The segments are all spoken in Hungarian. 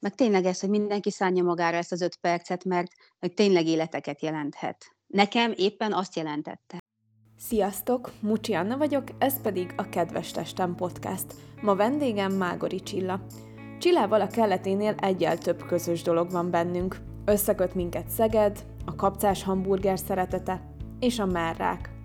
meg tényleg ez, hogy mindenki szánja magára ezt az öt percet, mert hogy tényleg életeket jelenthet. Nekem éppen azt jelentette. Sziasztok, Mucsi Anna vagyok, ez pedig a Kedves Testem Podcast. Ma vendégem Mágori Csilla. Csillával a kelleténél egyel több közös dolog van bennünk. Összeköt minket Szeged, a kapcás hamburger szeretete és a merrák.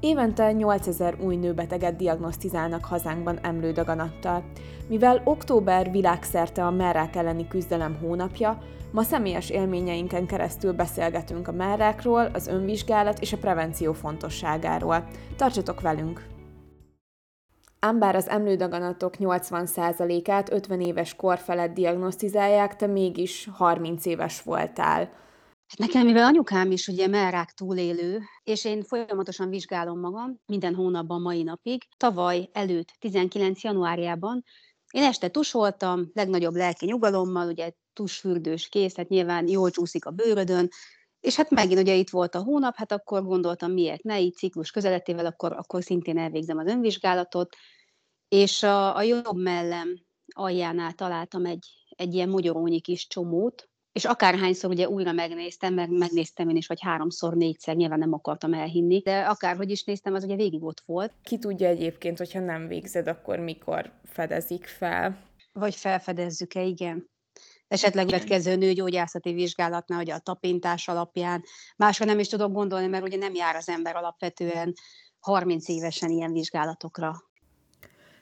Évente 8000 új nőbeteget diagnosztizálnak hazánkban emlődaganattal. Mivel október világszerte a merrák elleni küzdelem hónapja, ma személyes élményeinken keresztül beszélgetünk a merrákról, az önvizsgálat és a prevenció fontosságáról. Tartsatok velünk! Ám bár az emlődaganatok 80%-át 50 éves kor felett diagnosztizálják, te mégis 30 éves voltál. Hát nekem, mivel anyukám is ugye merrák túlélő, és én folyamatosan vizsgálom magam, minden hónapban mai napig, tavaly előtt, 19 januárjában, én este tusoltam, legnagyobb lelki nyugalommal, ugye tusfürdős kész, tehát nyilván jól csúszik a bőrödön, és hát megint ugye itt volt a hónap, hát akkor gondoltam, miért ne, így ciklus közeletével, akkor, akkor szintén elvégzem az önvizsgálatot, és a, a jobb mellem aljánál találtam egy, egy ilyen mogyorónyi kis csomót, és akárhányszor ugye újra megnéztem, meg megnéztem én is, vagy háromszor, négyszer, nyilván nem akartam elhinni, de akárhogy is néztem, az ugye végig ott volt. Ki tudja egyébként, hogyha nem végzed, akkor mikor fedezik fel? Vagy felfedezzük-e, igen. Esetleg következő nőgyógyászati vizsgálatnál, hogy a tapintás alapján. Másra nem is tudok gondolni, mert ugye nem jár az ember alapvetően 30 évesen ilyen vizsgálatokra.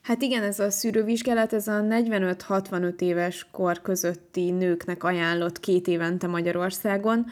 Hát igen, ez a szűrővizsgálat, ez a 45-65 éves kor közötti nőknek ajánlott két évente Magyarországon,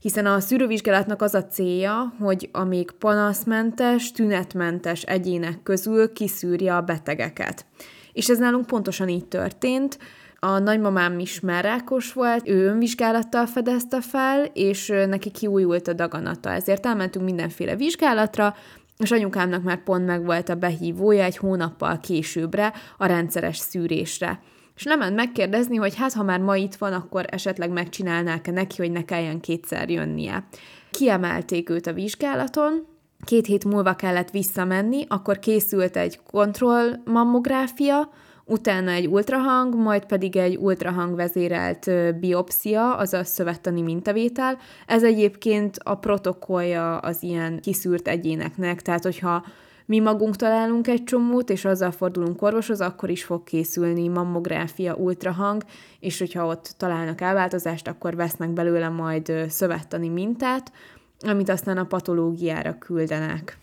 hiszen a szűrővizsgálatnak az a célja, hogy a még panaszmentes, tünetmentes egyének közül kiszűrje a betegeket. És ez nálunk pontosan így történt. A nagymamám is már volt, ő önvizsgálattal fedezte fel, és neki kiújult a daganata. Ezért elmentünk mindenféle vizsgálatra, és anyukámnak már pont meg volt a behívója egy hónappal későbbre a rendszeres szűrésre. És lement megkérdezni, hogy hát ha már ma itt van, akkor esetleg megcsinálnák-e neki, hogy ne kelljen kétszer jönnie. Kiemelték őt a vizsgálaton, két hét múlva kellett visszamenni, akkor készült egy kontrollmammográfia, utána egy ultrahang, majd pedig egy ultrahang vezérelt biopszia, azaz szövettani mintavétel. Ez egyébként a protokollja az ilyen kiszűrt egyéneknek, tehát hogyha mi magunk találunk egy csomót, és azzal fordulunk orvoshoz, akkor is fog készülni mammográfia, ultrahang, és hogyha ott találnak elváltozást, akkor vesznek belőle majd szövettani mintát, amit aztán a patológiára küldenek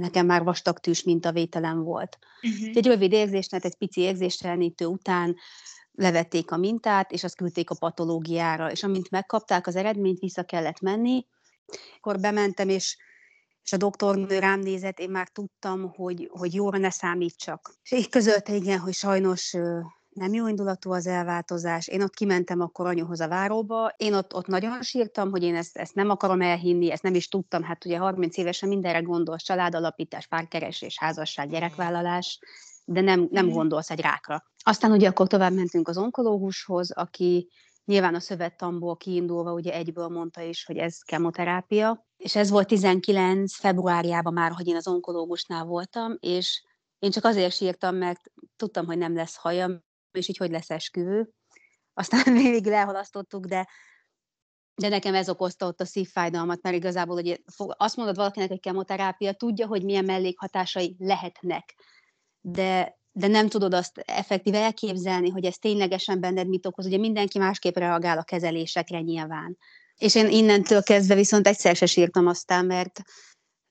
nekem már vastag tűs mintavételem volt. Uh-huh. Egy rövid érzésnet, egy pici érzéstelenítő után levették a mintát, és azt küldték a patológiára, és amint megkapták az eredményt, vissza kellett menni, akkor bementem, és, és a doktornő rám nézett, én már tudtam, hogy, hogy jóra ne számítsak. És így közölte, igen, hogy sajnos nem jó indulatú az elváltozás. Én ott kimentem akkor anyuhoz a váróba, én ott, ott nagyon sírtam, hogy én ezt, ezt nem akarom elhinni, ezt nem is tudtam, hát ugye 30 évesen mindenre gondolsz, családalapítás, párkeresés, házasság, gyerekvállalás, de nem, nem gondolsz egy rákra. Aztán ugye akkor tovább mentünk az onkológushoz, aki nyilván a szövettamból kiindulva ugye egyből mondta is, hogy ez kemoterápia, és ez volt 19 februárjában már, hogy én az onkológusnál voltam, és én csak azért sírtam, mert tudtam, hogy nem lesz hajam, és így hogy lesz esküvő. Aztán végig lehalasztottuk, de, de nekem ez okozta ott a szívfájdalmat, mert igazából hogy azt mondod valakinek, hogy kemoterápia, tudja, hogy milyen mellékhatásai lehetnek, de, de nem tudod azt effektíve elképzelni, hogy ez ténylegesen benned mit okoz. Ugye mindenki másképp reagál a kezelésekre nyilván. És én innentől kezdve viszont egyszer se sírtam aztán, mert,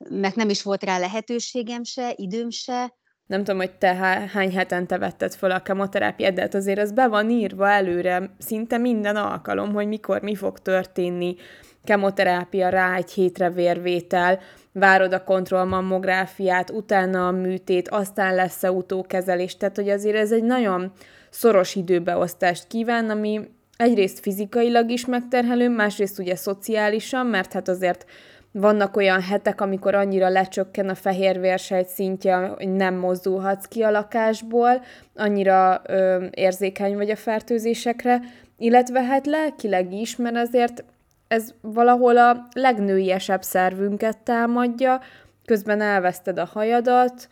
mert nem is volt rá lehetőségem se, időm se, nem tudom, hogy te hány hetente vetted fel a kemoterápiát, de hát azért az be van írva előre, szinte minden alkalom, hogy mikor mi fog történni, kemoterápia rá egy hétre vérvétel, várod a kontrollmammográfiát, utána a műtét, aztán lesz-e utókezelés, tehát hogy azért ez egy nagyon szoros időbeosztást kíván, ami egyrészt fizikailag is megterhelő, másrészt ugye szociálisan, mert hát azért vannak olyan hetek, amikor annyira lecsökken a fehérvérsejt szintje, hogy nem mozdulhatsz ki a lakásból, annyira ö, érzékeny vagy a fertőzésekre, illetve hát lelkileg is, mert azért ez valahol a legnőiesebb szervünket támadja, közben elveszted a hajadat.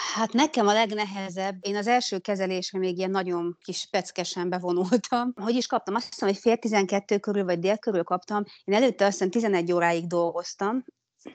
Hát nekem a legnehezebb, én az első kezelésre még ilyen nagyon kis peckesen bevonultam. Hogy is kaptam? Azt hiszem, hogy fél tizenkettő körül, vagy dél körül kaptam. Én előtte azt hiszem 11 óráig dolgoztam.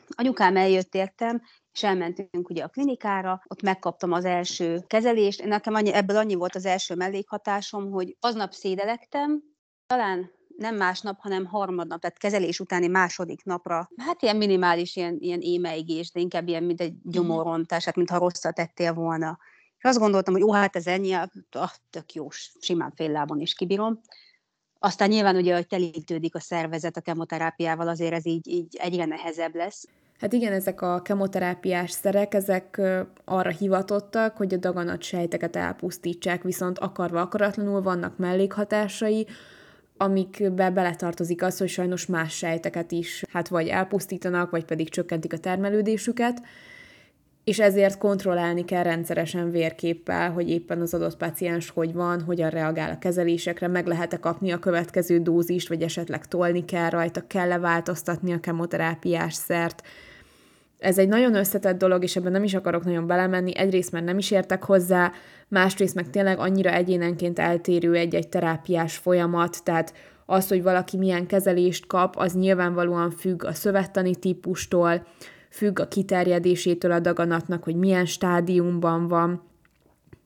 Anyukám eljött értem, és elmentünk ugye a klinikára, ott megkaptam az első kezelést. Nekem annyi, ebből annyi volt az első mellékhatásom, hogy aznap szédelektem, talán nem másnap, hanem harmadnap, tehát kezelés utáni második napra, hát ilyen minimális ilyen, ilyen émeigés, de inkább ilyen, mint egy mhm. gyomorontás, hát mintha rosszat tettél volna. És azt gondoltam, hogy ó, hát ez ennyi, ah, tök jó, simán fél lábon is kibírom. Aztán nyilván ugye, hogy telítődik a szervezet a kemoterápiával, azért ez így, így egyre nehezebb lesz. Hát igen, ezek a kemoterápiás szerek, ezek arra hivatottak, hogy a daganat sejteket elpusztítsák, viszont akarva akaratlanul vannak mellékhatásai, amikbe beletartozik az, hogy sajnos más sejteket is hát vagy elpusztítanak, vagy pedig csökkentik a termelődésüket, és ezért kontrollálni kell rendszeresen vérképpel, hogy éppen az adott paciens hogy van, hogyan reagál a kezelésekre, meg lehet-e kapni a következő dózist, vagy esetleg tolni kell rajta, kell-e változtatni a kemoterápiás szert, ez egy nagyon összetett dolog, és ebben nem is akarok nagyon belemenni. Egyrészt mert nem is értek hozzá, másrészt meg tényleg annyira egyénenként eltérő egy-egy terápiás folyamat, tehát az, hogy valaki milyen kezelést kap, az nyilvánvalóan függ a szövettani típustól, függ a kiterjedésétől a daganatnak, hogy milyen stádiumban van,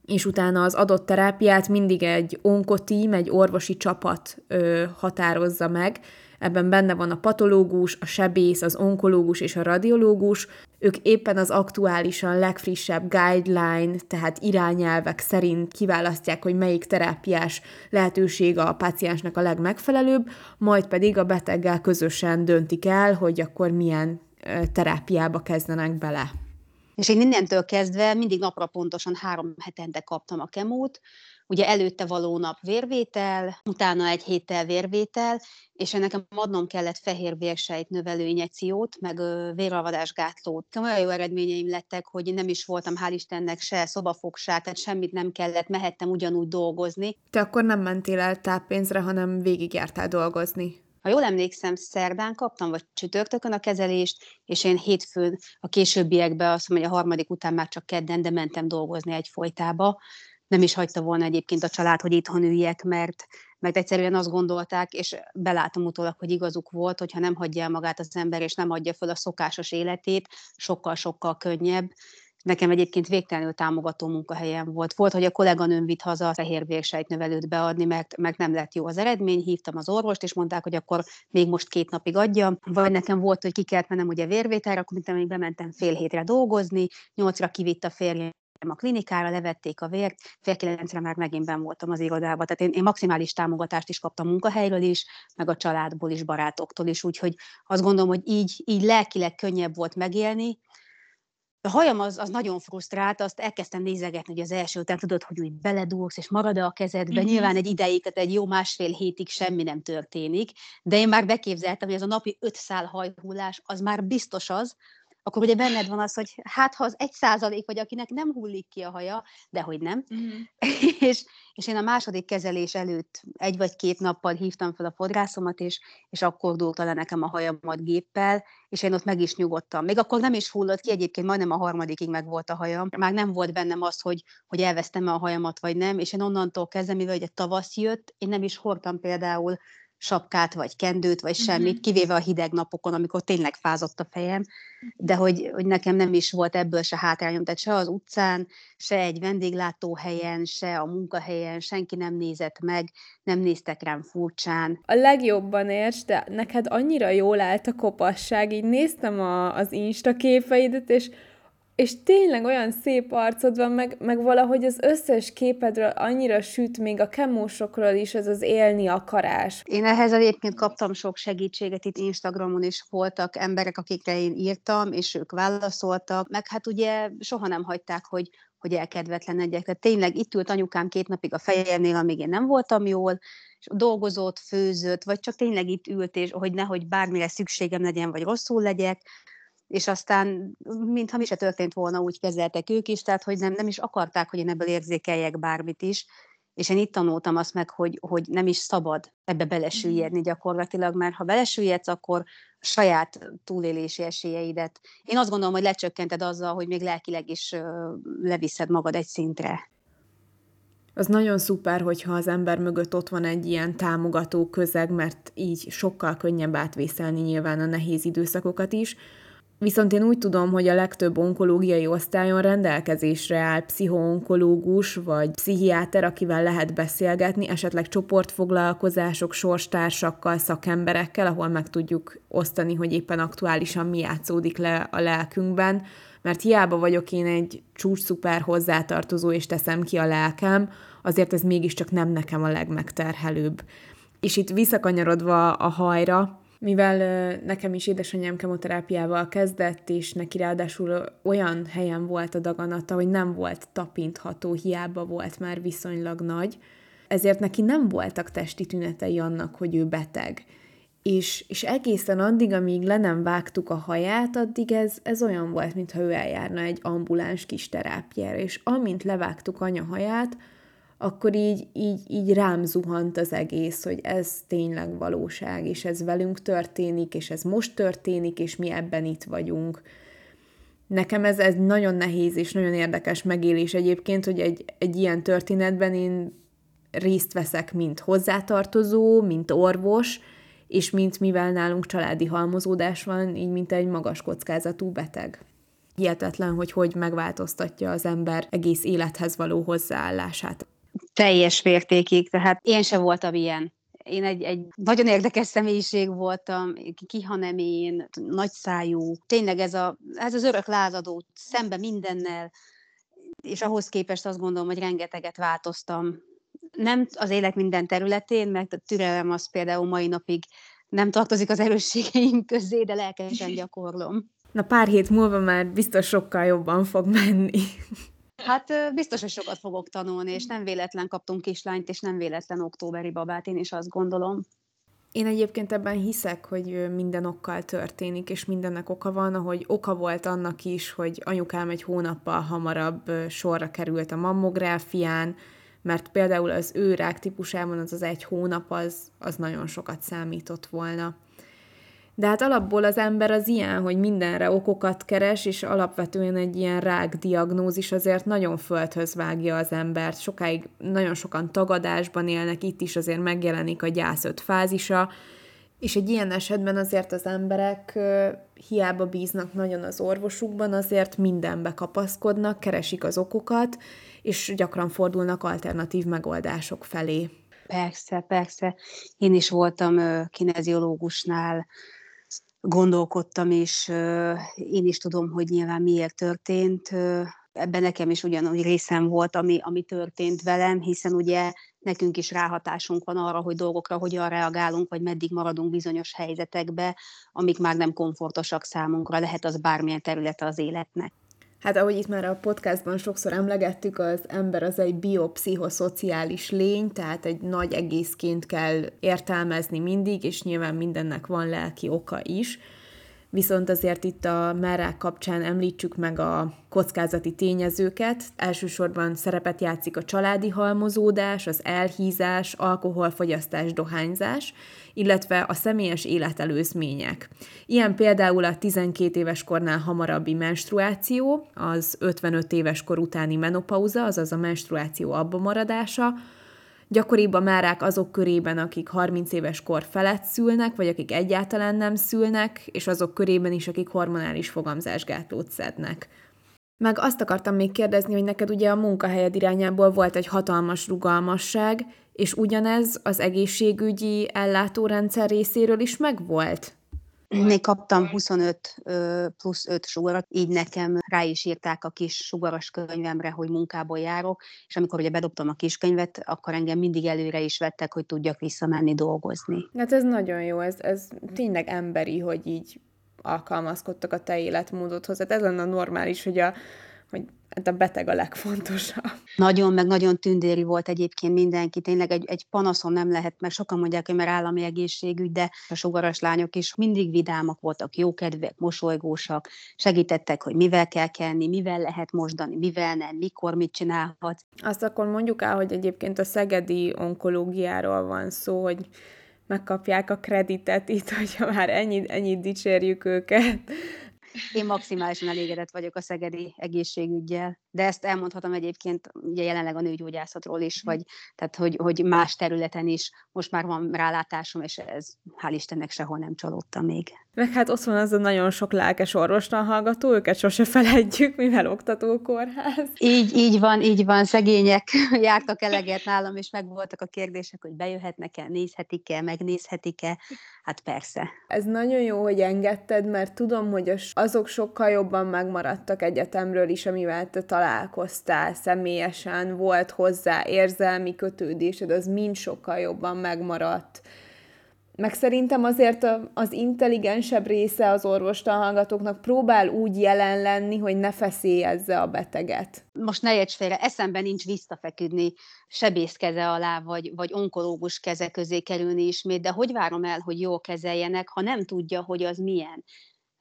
és utána az adott terápiát mindig egy onkotím, egy orvosi csapat ö, határozza meg, Ebben benne van a patológus, a sebész, az onkológus és a radiológus. Ők éppen az aktuálisan legfrissebb guideline, tehát irányelvek szerint kiválasztják, hogy melyik terápiás lehetőség a páciensnek a legmegfelelőbb, majd pedig a beteggel közösen döntik el, hogy akkor milyen terápiába kezdenek bele. És én innentől kezdve mindig napra pontosan három hetente kaptam a kemót, ugye előtte való nap vérvétel, utána egy héttel vérvétel, és ennek adnom kellett fehér vérsejt növelő injekciót, meg véralvadásgátlót. Olyan jó eredményeim lettek, hogy nem is voltam, hál' Istennek, se szobafogság, tehát semmit nem kellett, mehettem ugyanúgy dolgozni. Te akkor nem mentél el táppénzre, hanem végigjártál dolgozni. Ha jól emlékszem, szerdán kaptam, vagy csütörtökön a kezelést, és én hétfőn a későbbiekben, azt mondom, hogy a harmadik után már csak kedden, de mentem dolgozni egy folytába nem is hagyta volna egyébként a család, hogy itthon üljek, mert, mert egyszerűen azt gondolták, és belátom utólag, hogy igazuk volt, hogyha nem hagyja el magát az ember, és nem adja föl a szokásos életét, sokkal-sokkal könnyebb. Nekem egyébként végtelenül támogató munkahelyem volt. Volt, hogy a kolléganőm vitt haza a fehér vérsejtnövelőt beadni, mert, mert nem lett jó az eredmény. Hívtam az orvost, és mondták, hogy akkor még most két napig adjam. Vagy nekem volt, hogy ki kellett mennem ugye vérvételre, akkor mint bementem fél hétre dolgozni, nyolcra kivitt a férjem a klinikára, levették a vért, fél kilencre már megint ben voltam az irodában. Tehát én, én maximális támogatást is kaptam munkahelyről is, meg a családból is, barátoktól is, úgyhogy azt gondolom, hogy így, így lelkileg könnyebb volt megélni, a hajam az, az nagyon frusztrált, azt elkezdtem nézegetni, hogy az első után tudod, hogy úgy beledúlsz, és marad a kezedbe. Mm-hmm. Nyilván egy ideig, tehát egy jó másfél hétig semmi nem történik, de én már beképzeltem, hogy ez a napi öt szál hajhullás, az már biztos az, akkor ugye benned van az, hogy hát ha az egy százalék vagy, akinek nem hullik ki a haja, de hogy nem. Mm. és, és én a második kezelés előtt egy vagy két nappal hívtam fel a fodrászomat, és, és akkor dúlta le nekem a hajamat géppel, és én ott meg is nyugodtam. Még akkor nem is hullott ki, egyébként majdnem a harmadikig meg volt a hajam. Már nem volt bennem az, hogy, hogy elvesztem -e a hajamat, vagy nem, és én onnantól kezdve, mivel egy tavasz jött, én nem is hordtam például sapkát, vagy kendőt, vagy semmit, uh-huh. kivéve a hideg napokon, amikor tényleg fázott a fejem, de hogy, hogy nekem nem is volt ebből se hátrányom, tehát se az utcán, se egy vendéglátóhelyen, se a munkahelyen, senki nem nézett meg, nem néztek rám furcsán. A legjobban érts, de neked annyira jól állt a kopasság, így néztem a, az Insta képeidet, és és tényleg olyan szép arcod van, meg, meg valahogy az összes képedről annyira süt, még a kemósokról is ez az élni akarás. Én ehhez egyébként kaptam sok segítséget, itt Instagramon is voltak emberek, akikre én írtam, és ők válaszoltak, meg hát ugye soha nem hagyták, hogy, hogy elkedvetlenedjek. Tehát tényleg itt ült anyukám két napig a fejemnél, amíg én nem voltam jól, és dolgozott, főzött, vagy csak tényleg itt ült, és hogy nehogy bármire szükségem legyen, vagy rosszul legyek, és aztán, mintha mi se történt volna, úgy kezeltek ők is, tehát hogy nem, nem is akarták, hogy én ebből érzékeljek bármit is, és én itt tanultam azt meg, hogy, hogy nem is szabad ebbe belesüllyedni gyakorlatilag, mert ha belesüllyedsz, akkor saját túlélési esélyeidet. Én azt gondolom, hogy lecsökkented azzal, hogy még lelkileg is leviszed magad egy szintre. Az nagyon szuper, hogyha az ember mögött ott van egy ilyen támogató közeg, mert így sokkal könnyebb átvészelni nyilván a nehéz időszakokat is. Viszont én úgy tudom, hogy a legtöbb onkológiai osztályon rendelkezésre áll pszichoonkológus vagy pszichiáter, akivel lehet beszélgetni, esetleg csoportfoglalkozások, sorstársakkal, szakemberekkel, ahol meg tudjuk osztani, hogy éppen aktuálisan mi játszódik le a lelkünkben, mert hiába vagyok én egy csúcs szuper hozzátartozó, és teszem ki a lelkem, azért ez mégiscsak nem nekem a legmegterhelőbb. És itt visszakanyarodva a hajra, mivel nekem is édesanyám kemoterápiával kezdett, és neki ráadásul olyan helyen volt a daganata, hogy nem volt tapintható, hiába volt már viszonylag nagy, ezért neki nem voltak testi tünetei annak, hogy ő beteg. És, és egészen addig, amíg le nem vágtuk a haját, addig ez, ez olyan volt, mintha ő eljárna egy ambuláns kis terápiára. És amint levágtuk anya haját, akkor így, így, így rám zuhant az egész, hogy ez tényleg valóság, és ez velünk történik, és ez most történik, és mi ebben itt vagyunk. Nekem ez, ez nagyon nehéz és nagyon érdekes megélés egyébként, hogy egy, egy ilyen történetben én részt veszek, mint hozzátartozó, mint orvos, és mint mivel nálunk családi halmozódás van, így mint egy magas kockázatú beteg. Hihetetlen, hogy hogy megváltoztatja az ember egész élethez való hozzáállását. Teljes mértékig, tehát én sem voltam ilyen. Én egy, egy nagyon érdekes személyiség voltam, kihanemén, nagyszájú. Tényleg ez, a, ez az örök lázadó, szembe mindennel, és ahhoz képest azt gondolom, hogy rengeteget változtam. Nem az élet minden területén, mert a türelem az például mai napig nem tartozik az erősségeim közé, de lelkesen gyakorlom. Na pár hét múlva már biztos sokkal jobban fog menni. Hát biztos, hogy sokat fogok tanulni, és nem véletlen kaptunk kislányt, és nem véletlen októberi babát, én is azt gondolom. Én egyébként ebben hiszek, hogy minden okkal történik, és mindennek oka van, ahogy oka volt annak is, hogy anyukám egy hónappal hamarabb sorra került a mammográfián, mert például az ő rák típusában az az egy hónap az, az nagyon sokat számított volna. De hát alapból az ember az ilyen, hogy mindenre okokat keres, és alapvetően egy ilyen rák diagnózis azért nagyon földhöz vágja az embert. Sokáig nagyon sokan tagadásban élnek, itt is azért megjelenik a gyász öt fázisa, és egy ilyen esetben azért az emberek hiába bíznak nagyon az orvosukban, azért mindenbe kapaszkodnak, keresik az okokat, és gyakran fordulnak alternatív megoldások felé. Persze, persze. Én is voltam kineziológusnál, gondolkodtam, és én is tudom, hogy nyilván miért történt. Ebben nekem is ugyanúgy részem volt, ami, ami történt velem, hiszen ugye nekünk is ráhatásunk van arra, hogy dolgokra hogyan reagálunk, vagy meddig maradunk bizonyos helyzetekbe, amik már nem komfortosak számunkra, lehet az bármilyen területe az életnek. Hát ahogy itt már a podcastban sokszor emlegettük, az ember az egy biopszichoszociális lény, tehát egy nagy egészként kell értelmezni mindig, és nyilván mindennek van lelki oka is viszont azért itt a merák kapcsán említsük meg a kockázati tényezőket. Elsősorban szerepet játszik a családi halmozódás, az elhízás, alkoholfogyasztás, dohányzás, illetve a személyes életelőzmények. Ilyen például a 12 éves kornál hamarabbi menstruáció, az 55 éves kor utáni menopauza, azaz a menstruáció abba maradása, Gyakoribb a márák azok körében, akik 30 éves kor felett szülnek, vagy akik egyáltalán nem szülnek, és azok körében is, akik hormonális fogamzásgátlót szednek. Meg azt akartam még kérdezni, hogy neked ugye a munkahelyed irányából volt egy hatalmas rugalmasság, és ugyanez az egészségügyi ellátórendszer részéről is megvolt? Még kaptam 25 plusz 5 sugarat, így nekem rá is írták a kis sugaras könyvemre, hogy munkából járok, és amikor ugye bedobtam a kiskönyvet, akkor engem mindig előre is vettek, hogy tudjak visszamenni dolgozni. Hát ez nagyon jó, ez, ez tényleg emberi, hogy így alkalmazkodtak a te életmódodhoz. Hát ez lenne normális, hogy a hogy hát a beteg a legfontosabb. Nagyon, meg nagyon tündéri volt egyébként mindenki. Tényleg egy, egy panaszon nem lehet, meg sokan mondják, hogy mert állami egészségügy, de a sugaras lányok is mindig vidámak voltak, jókedvek, mosolygósak, segítettek, hogy mivel kell kelni, mivel lehet mosdani, mivel nem, mikor mit csinálhat. Azt akkor mondjuk el, hogy egyébként a szegedi onkológiáról van szó, hogy megkapják a kreditet itt, hogyha már ennyit, ennyit dicsérjük őket. Én maximálisan elégedett vagyok a szegedi egészségügyel, de ezt elmondhatom egyébként ugye jelenleg a nőgyógyászatról is, vagy tehát hogy, hogy más területen is most már van rálátásom, és ez hál' Istennek sehol nem csalódtam még. Meg hát ott van az a nagyon sok lelkes orvostan hallgató, őket sose felejtjük, mivel oktatókórház. Így, így van, így van, szegények jártak eleget nálam, és meg voltak a kérdések, hogy bejöhetnek-e, nézhetik-e, megnézhetik-e. Hát persze. Ez nagyon jó, hogy engedted, mert tudom, hogy azok sokkal jobban megmaradtak egyetemről is, amivel te találkoztál személyesen, volt hozzá érzelmi kötődésed, az mind sokkal jobban megmaradt meg szerintem azért az intelligensebb része az orvostanhallgatóknak próbál úgy jelen lenni, hogy ne feszélyezze a beteget. Most ne érts félre, eszembe nincs visszafeküdni sebész keze alá, vagy, vagy onkológus keze közé kerülni ismét, de hogy várom el, hogy jól kezeljenek, ha nem tudja, hogy az milyen?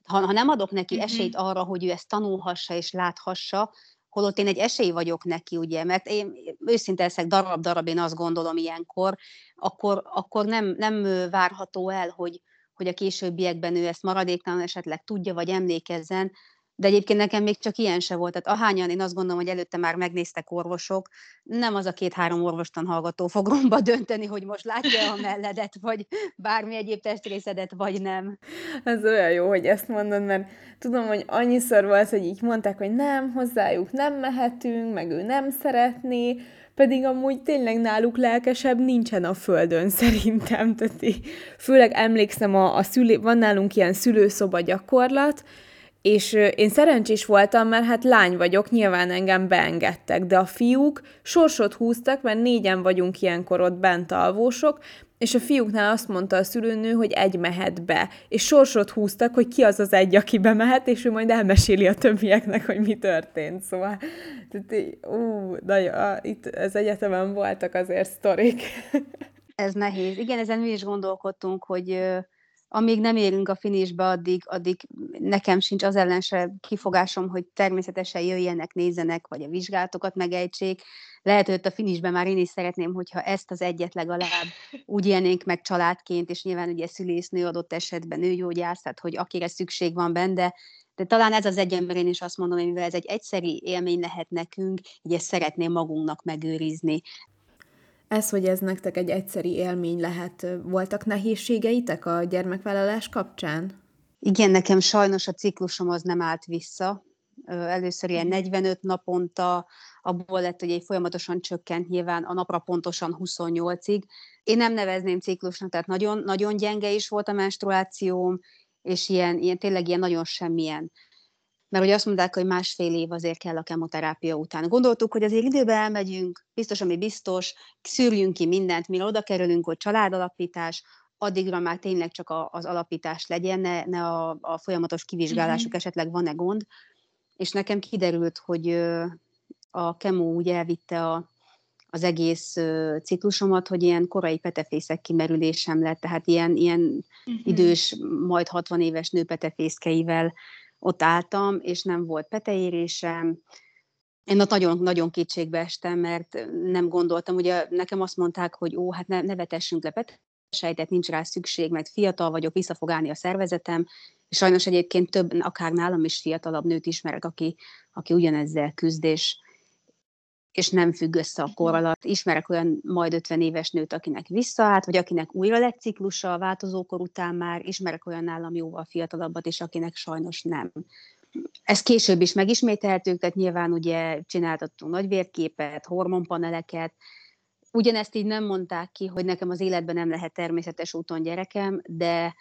Ha, ha nem adok neki uh-huh. esélyt arra, hogy ő ezt tanulhassa és láthassa, holott én egy esély vagyok neki, ugye, mert én őszinte leszek, darab-darab, én azt gondolom ilyenkor, akkor, akkor nem, nem várható el, hogy, hogy a későbbiekben ő ezt maradéktalan esetleg tudja, vagy emlékezzen, de egyébként nekem még csak ilyen se volt. Tehát ahányan én azt gondolom, hogy előtte már megnéztek orvosok, nem az a két-három orvostan hallgató fog romba dönteni, hogy most látja a melledet, vagy bármi egyéb testrészedet, vagy nem. Ez olyan jó, hogy ezt mondod, mert tudom, hogy annyiszor volt, hogy így mondták, hogy nem, hozzájuk nem mehetünk, meg ő nem szeretné, pedig amúgy tényleg náluk lelkesebb nincsen a földön szerintem. Tehát főleg emlékszem, a, a szülé, van nálunk ilyen szülőszoba gyakorlat, és én szerencsés voltam, mert hát lány vagyok, nyilván engem beengedtek, de a fiúk sorsot húztak, mert négyen vagyunk ilyenkor ott bent alvósok, és a fiúknál azt mondta a szülőnő, hogy egy mehet be, és sorsot húztak, hogy ki az az egy, aki bemehet, és ő majd elmeséli a többieknek, hogy mi történt. Szóval, tehát, ú, nagyon, itt az egyetemen voltak azért sztorik. Ez nehéz. Igen, ezen mi is gondolkodtunk, hogy amíg nem érünk a finisbe, addig, addig nekem sincs az ellen se kifogásom, hogy természetesen jöjjenek, nézzenek, vagy a vizsgálatokat megejtsék. Lehet, hogy a finisben már én is szeretném, hogyha ezt az egyet legalább úgy élnénk meg családként, és nyilván ugye szülésznő adott esetben nőgyógyász, tehát hogy akire szükség van benne, de talán ez az egy ember, én is azt mondom, hogy mivel ez egy egyszeri élmény lehet nekünk, így ezt szeretném magunknak megőrizni ez, hogy ez nektek egy egyszeri élmény lehet, voltak nehézségeitek a gyermekvállalás kapcsán? Igen, nekem sajnos a ciklusom az nem állt vissza. Először ilyen 45 mhm. naponta, abból lett, hogy egy folyamatosan csökkent nyilván a napra pontosan 28-ig. Én nem nevezném ciklusnak, tehát nagyon, nagyon gyenge is volt a menstruációm, és ilyen, ilyen tényleg ilyen nagyon semmilyen mert hogy azt mondták, hogy másfél év azért kell a kemoterápia után. Gondoltuk, hogy azért időben elmegyünk, biztos, ami biztos, szűrjünk ki mindent, mire oda kerülünk, hogy családalapítás, addigra már tényleg csak a, az alapítás legyen, ne, ne a, a folyamatos kivizsgálásuk uh-huh. esetleg van-e gond. És nekem kiderült, hogy a kemó úgy elvitte a, az egész ciklusomat, hogy ilyen korai petefészek kimerülésem lett, tehát ilyen, ilyen uh-huh. idős, majd 60 éves nő petefészkeivel ott álltam, és nem volt peteérésem. Én ott nagyon-nagyon kétségbe estem, mert nem gondoltam, ugye nekem azt mondták, hogy ó, hát ne, ne vetessünk le petesejtet, nincs rá szükség, mert fiatal vagyok, vissza fog állni a szervezetem, és sajnos egyébként több, akár nálam is fiatalabb nőt ismerek, aki, aki ugyanezzel küzd, és, és nem függ össze a kor alatt. Ismerek olyan majd 50 éves nőt, akinek visszaállt, vagy akinek újra lett ciklusa a változókor után már, ismerek olyan nálam jóval fiatalabbat, és akinek sajnos nem. Ez később is megismételtük, tehát nyilván ugye csináltattunk nagyvérképet, hormonpaneleket, Ugyanezt így nem mondták ki, hogy nekem az életben nem lehet természetes úton gyerekem, de,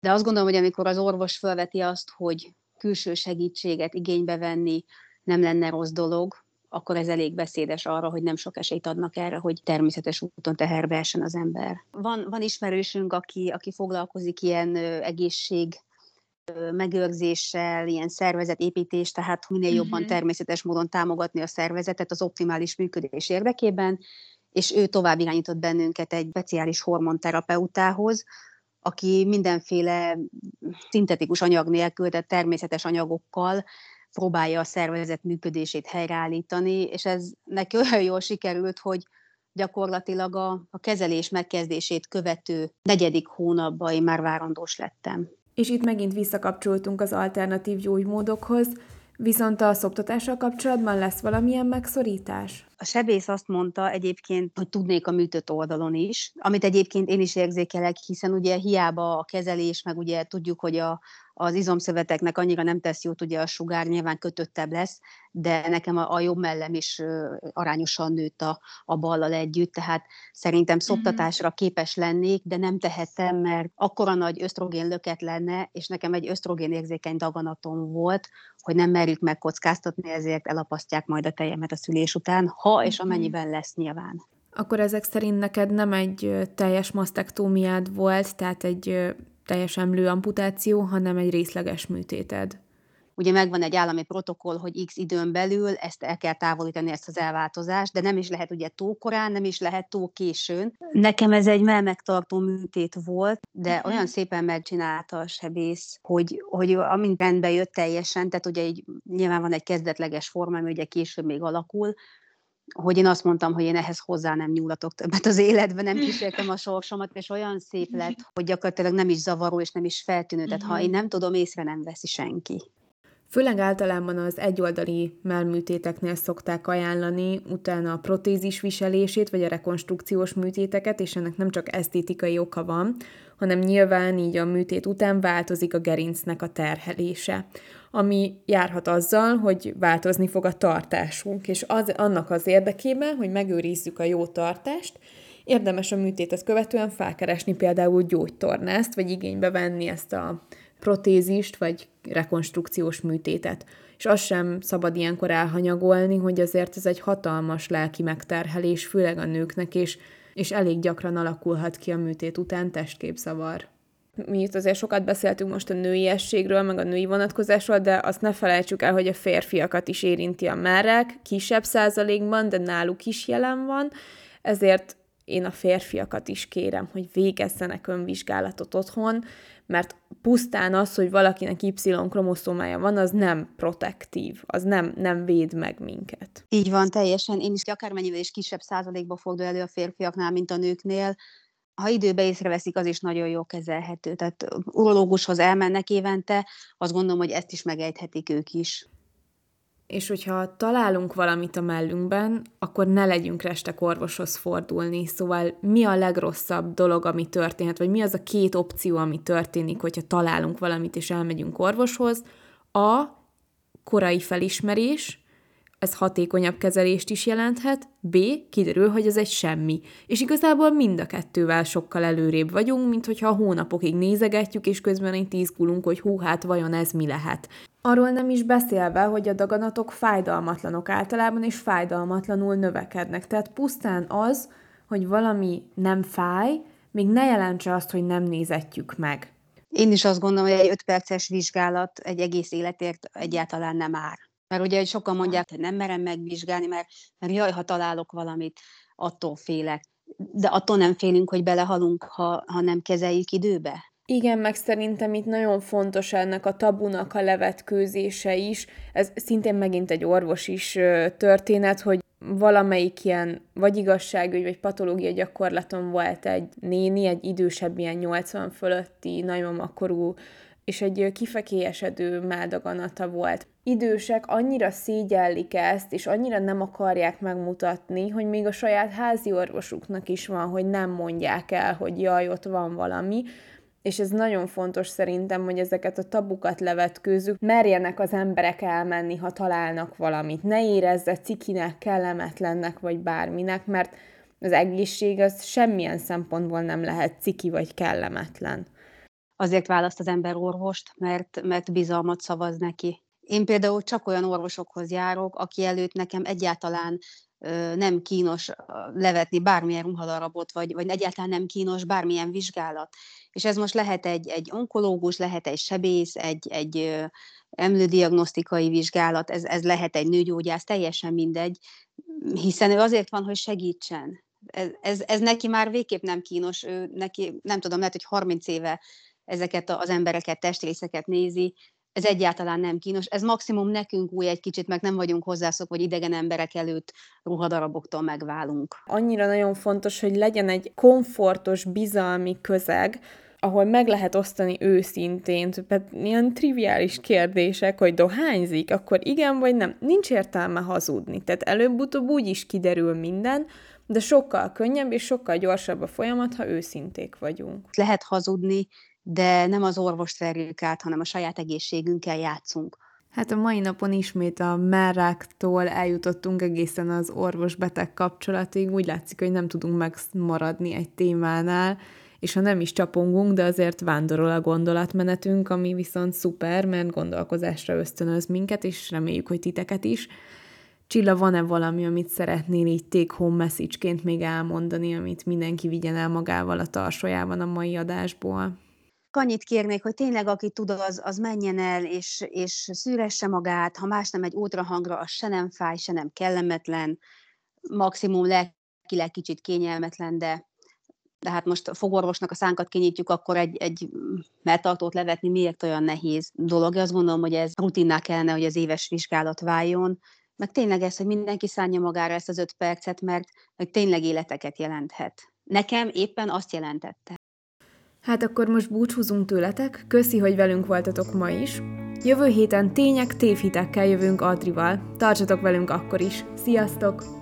de azt gondolom, hogy amikor az orvos felveti azt, hogy külső segítséget igénybe venni nem lenne rossz dolog, akkor ez elég beszédes arra, hogy nem sok esélyt adnak erre, hogy természetes úton teherbe essen az ember. Van, van ismerősünk, aki, aki foglalkozik ilyen egészség megőrzéssel, ilyen szervezetépítés, tehát minél jobban uh-huh. természetes módon támogatni a szervezetet az optimális működés érdekében, és ő tovább irányított bennünket egy speciális hormonterapeutához, aki mindenféle szintetikus anyag nélkül, tehát természetes anyagokkal próbálja a szervezet működését helyreállítani, és ez neki olyan jól sikerült, hogy gyakorlatilag a, a kezelés megkezdését követő negyedik hónapban én már várandós lettem. És itt megint visszakapcsoltunk az alternatív gyógymódokhoz, Viszont a szoptatással kapcsolatban lesz valamilyen megszorítás? A sebész azt mondta egyébként, hogy tudnék a műtött oldalon is, amit egyébként én is érzékelek, hiszen ugye hiába a kezelés, meg ugye tudjuk, hogy a, az izomszöveteknek annyira nem tesz jót, ugye a sugár nyilván kötöttebb lesz, de nekem a, a jobb mellem is arányosan nőtt a, a ballal együtt, tehát szerintem mhm. szoptatásra képes lennék, de nem tehetem, mert akkora nagy ösztrogén löket lenne, és nekem egy ösztrogén érzékeny daganatom volt, hogy nem merjük megkockáztatni, ezért elapasztják majd a tejemet a szülés után, ha és mhm. amennyiben lesz nyilván. Akkor ezek szerint neked nem egy teljes masztektómiád volt, tehát egy teljes emlőamputáció, hanem egy részleges műtéted. Ugye megvan egy állami protokoll, hogy x időn belül ezt el kell távolítani, ezt az elváltozást, de nem is lehet ugye túl korán, nem is lehet túl későn. Nekem ez egy melmegtartó műtét volt, de uh-huh. olyan szépen megcsinálta a sebész, hogy, hogy amint rendbe jött teljesen, tehát ugye így nyilván van egy kezdetleges forma, ami ugye később még alakul, hogy én azt mondtam, hogy én ehhez hozzá nem nyúlatok többet az életben, nem kísértem a sorsomat, és olyan szép lett, hogy gyakorlatilag nem is zavaró, és nem is feltűnő. Tehát ha én nem tudom, észre nem veszi senki. Főleg általában az egyoldali melműtéteknél szokták ajánlani utána a protézis viselését, vagy a rekonstrukciós műtéteket, és ennek nem csak esztétikai oka van, hanem nyilván így a műtét után változik a gerincnek a terhelése ami járhat azzal, hogy változni fog a tartásunk, és az, annak az érdekében, hogy megőrizzük a jó tartást, érdemes a műtétet követően felkeresni például gyógytornást, vagy igénybe venni ezt a protézist, vagy rekonstrukciós műtétet. És azt sem szabad ilyenkor elhanyagolni, hogy azért ez egy hatalmas lelki megterhelés, főleg a nőknek, és, és elég gyakran alakulhat ki a műtét után testképzavar mi itt azért sokat beszéltünk most a nőiességről, meg a női vonatkozásról, de azt ne felejtsük el, hogy a férfiakat is érinti a merek, kisebb százalékban, de náluk is jelen van, ezért én a férfiakat is kérem, hogy végezzenek önvizsgálatot otthon, mert pusztán az, hogy valakinek Y-kromoszómája van, az nem protektív, az nem, nem véd meg minket. Így van, teljesen. Én is akármennyivel is kisebb százalékban fordul elő a férfiaknál, mint a nőknél ha időbe észreveszik, az is nagyon jó kezelhető. Tehát urológushoz elmennek évente, azt gondolom, hogy ezt is megejthetik ők is. És hogyha találunk valamit a mellünkben, akkor ne legyünk restek orvoshoz fordulni. Szóval mi a legrosszabb dolog, ami történhet, vagy mi az a két opció, ami történik, hogyha találunk valamit és elmegyünk orvoshoz? A. Korai felismerés, ez hatékonyabb kezelést is jelenthet, B. kiderül, hogy ez egy semmi. És igazából mind a kettővel sokkal előrébb vagyunk, mint hogyha hónapokig nézegetjük, és közben egy tízgulunk, hogy hú, hát vajon ez mi lehet. Arról nem is beszélve, hogy a daganatok fájdalmatlanok általában, és fájdalmatlanul növekednek. Tehát pusztán az, hogy valami nem fáj, még ne jelentse azt, hogy nem nézetjük meg. Én is azt gondolom, hogy egy 5 perces vizsgálat egy egész életért egyáltalán nem ár. Mert ugye sokan mondják, hogy nem merem megvizsgálni, mert, mert jaj, ha találok valamit, attól félek. De attól nem félünk, hogy belehalunk, ha, ha nem kezeljük időbe. Igen, meg szerintem itt nagyon fontos ennek a tabunak a levetkőzése is. Ez szintén megint egy orvos is történet, hogy valamelyik ilyen vagy igazságügy, vagy patológia gyakorlaton volt egy néni, egy idősebb, ilyen 80 fölötti, nagymamakorú és egy kifekélyesedő mádaganata volt. Idősek annyira szégyellik ezt, és annyira nem akarják megmutatni, hogy még a saját házi orvosuknak is van, hogy nem mondják el, hogy jaj, ott van valami, és ez nagyon fontos szerintem, hogy ezeket a tabukat levetkőzzük, merjenek az emberek elmenni, ha találnak valamit. Ne érezze cikinek, kellemetlennek, vagy bárminek, mert az egészség az semmilyen szempontból nem lehet ciki vagy kellemetlen azért választ az ember orvost, mert, mert bizalmat szavaz neki. Én például csak olyan orvosokhoz járok, aki előtt nekem egyáltalán nem kínos levetni bármilyen ruhadarabot, vagy, vagy egyáltalán nem kínos bármilyen vizsgálat. És ez most lehet egy, egy onkológus, lehet egy sebész, egy, egy emlődiagnosztikai vizsgálat, ez, ez lehet egy nőgyógyász, teljesen mindegy, hiszen ő azért van, hogy segítsen. Ez, ez, ez neki már végképp nem kínos, ő neki, nem tudom, lehet, hogy 30 éve ezeket az embereket, testrészeket nézi, ez egyáltalán nem kínos. Ez maximum nekünk új egy kicsit, meg nem vagyunk hozzászok, hogy idegen emberek előtt ruhadaraboktól megválunk. Annyira nagyon fontos, hogy legyen egy komfortos, bizalmi közeg, ahol meg lehet osztani őszintén, tehát ilyen triviális kérdések, hogy dohányzik, akkor igen vagy nem. Nincs értelme hazudni. Tehát előbb-utóbb úgy is kiderül minden, de sokkal könnyebb és sokkal gyorsabb a folyamat, ha őszinték vagyunk. Lehet hazudni, de nem az orvost verjük át, hanem a saját egészségünkkel játszunk. Hát a mai napon ismét a merráktól eljutottunk egészen az orvos-beteg kapcsolatig. Úgy látszik, hogy nem tudunk megmaradni egy témánál, és ha nem is csapongunk, de azért vándorol a gondolatmenetünk, ami viszont szuper, mert gondolkozásra ösztönöz minket, és reméljük, hogy titeket is. Csilla, van-e valami, amit szeretnél így take home message még elmondani, amit mindenki vigyen el magával a tarsójában a mai adásból? Annyit kérnék, hogy tényleg aki tud, az, az menjen el, és, és szűresse magát, ha más nem egy ultrahangra, az se nem fáj, se nem kellemetlen, maximum lelkileg kicsit kényelmetlen, de de hát most a fogorvosnak a szánkat kinyitjuk, akkor egy, egy melltartót levetni miért olyan nehéz dolog. Azt gondolom, hogy ez rutinná kellene, hogy az éves vizsgálat váljon, meg tényleg ez, hogy mindenki szánja magára ezt az öt percet, mert hogy tényleg életeket jelenthet. Nekem éppen azt jelentette. Hát akkor most búcsúzunk tőletek, köszi, hogy velünk voltatok ma is. Jövő héten tények, tévhitekkel jövünk Adrival. Tartsatok velünk akkor is. Sziasztok!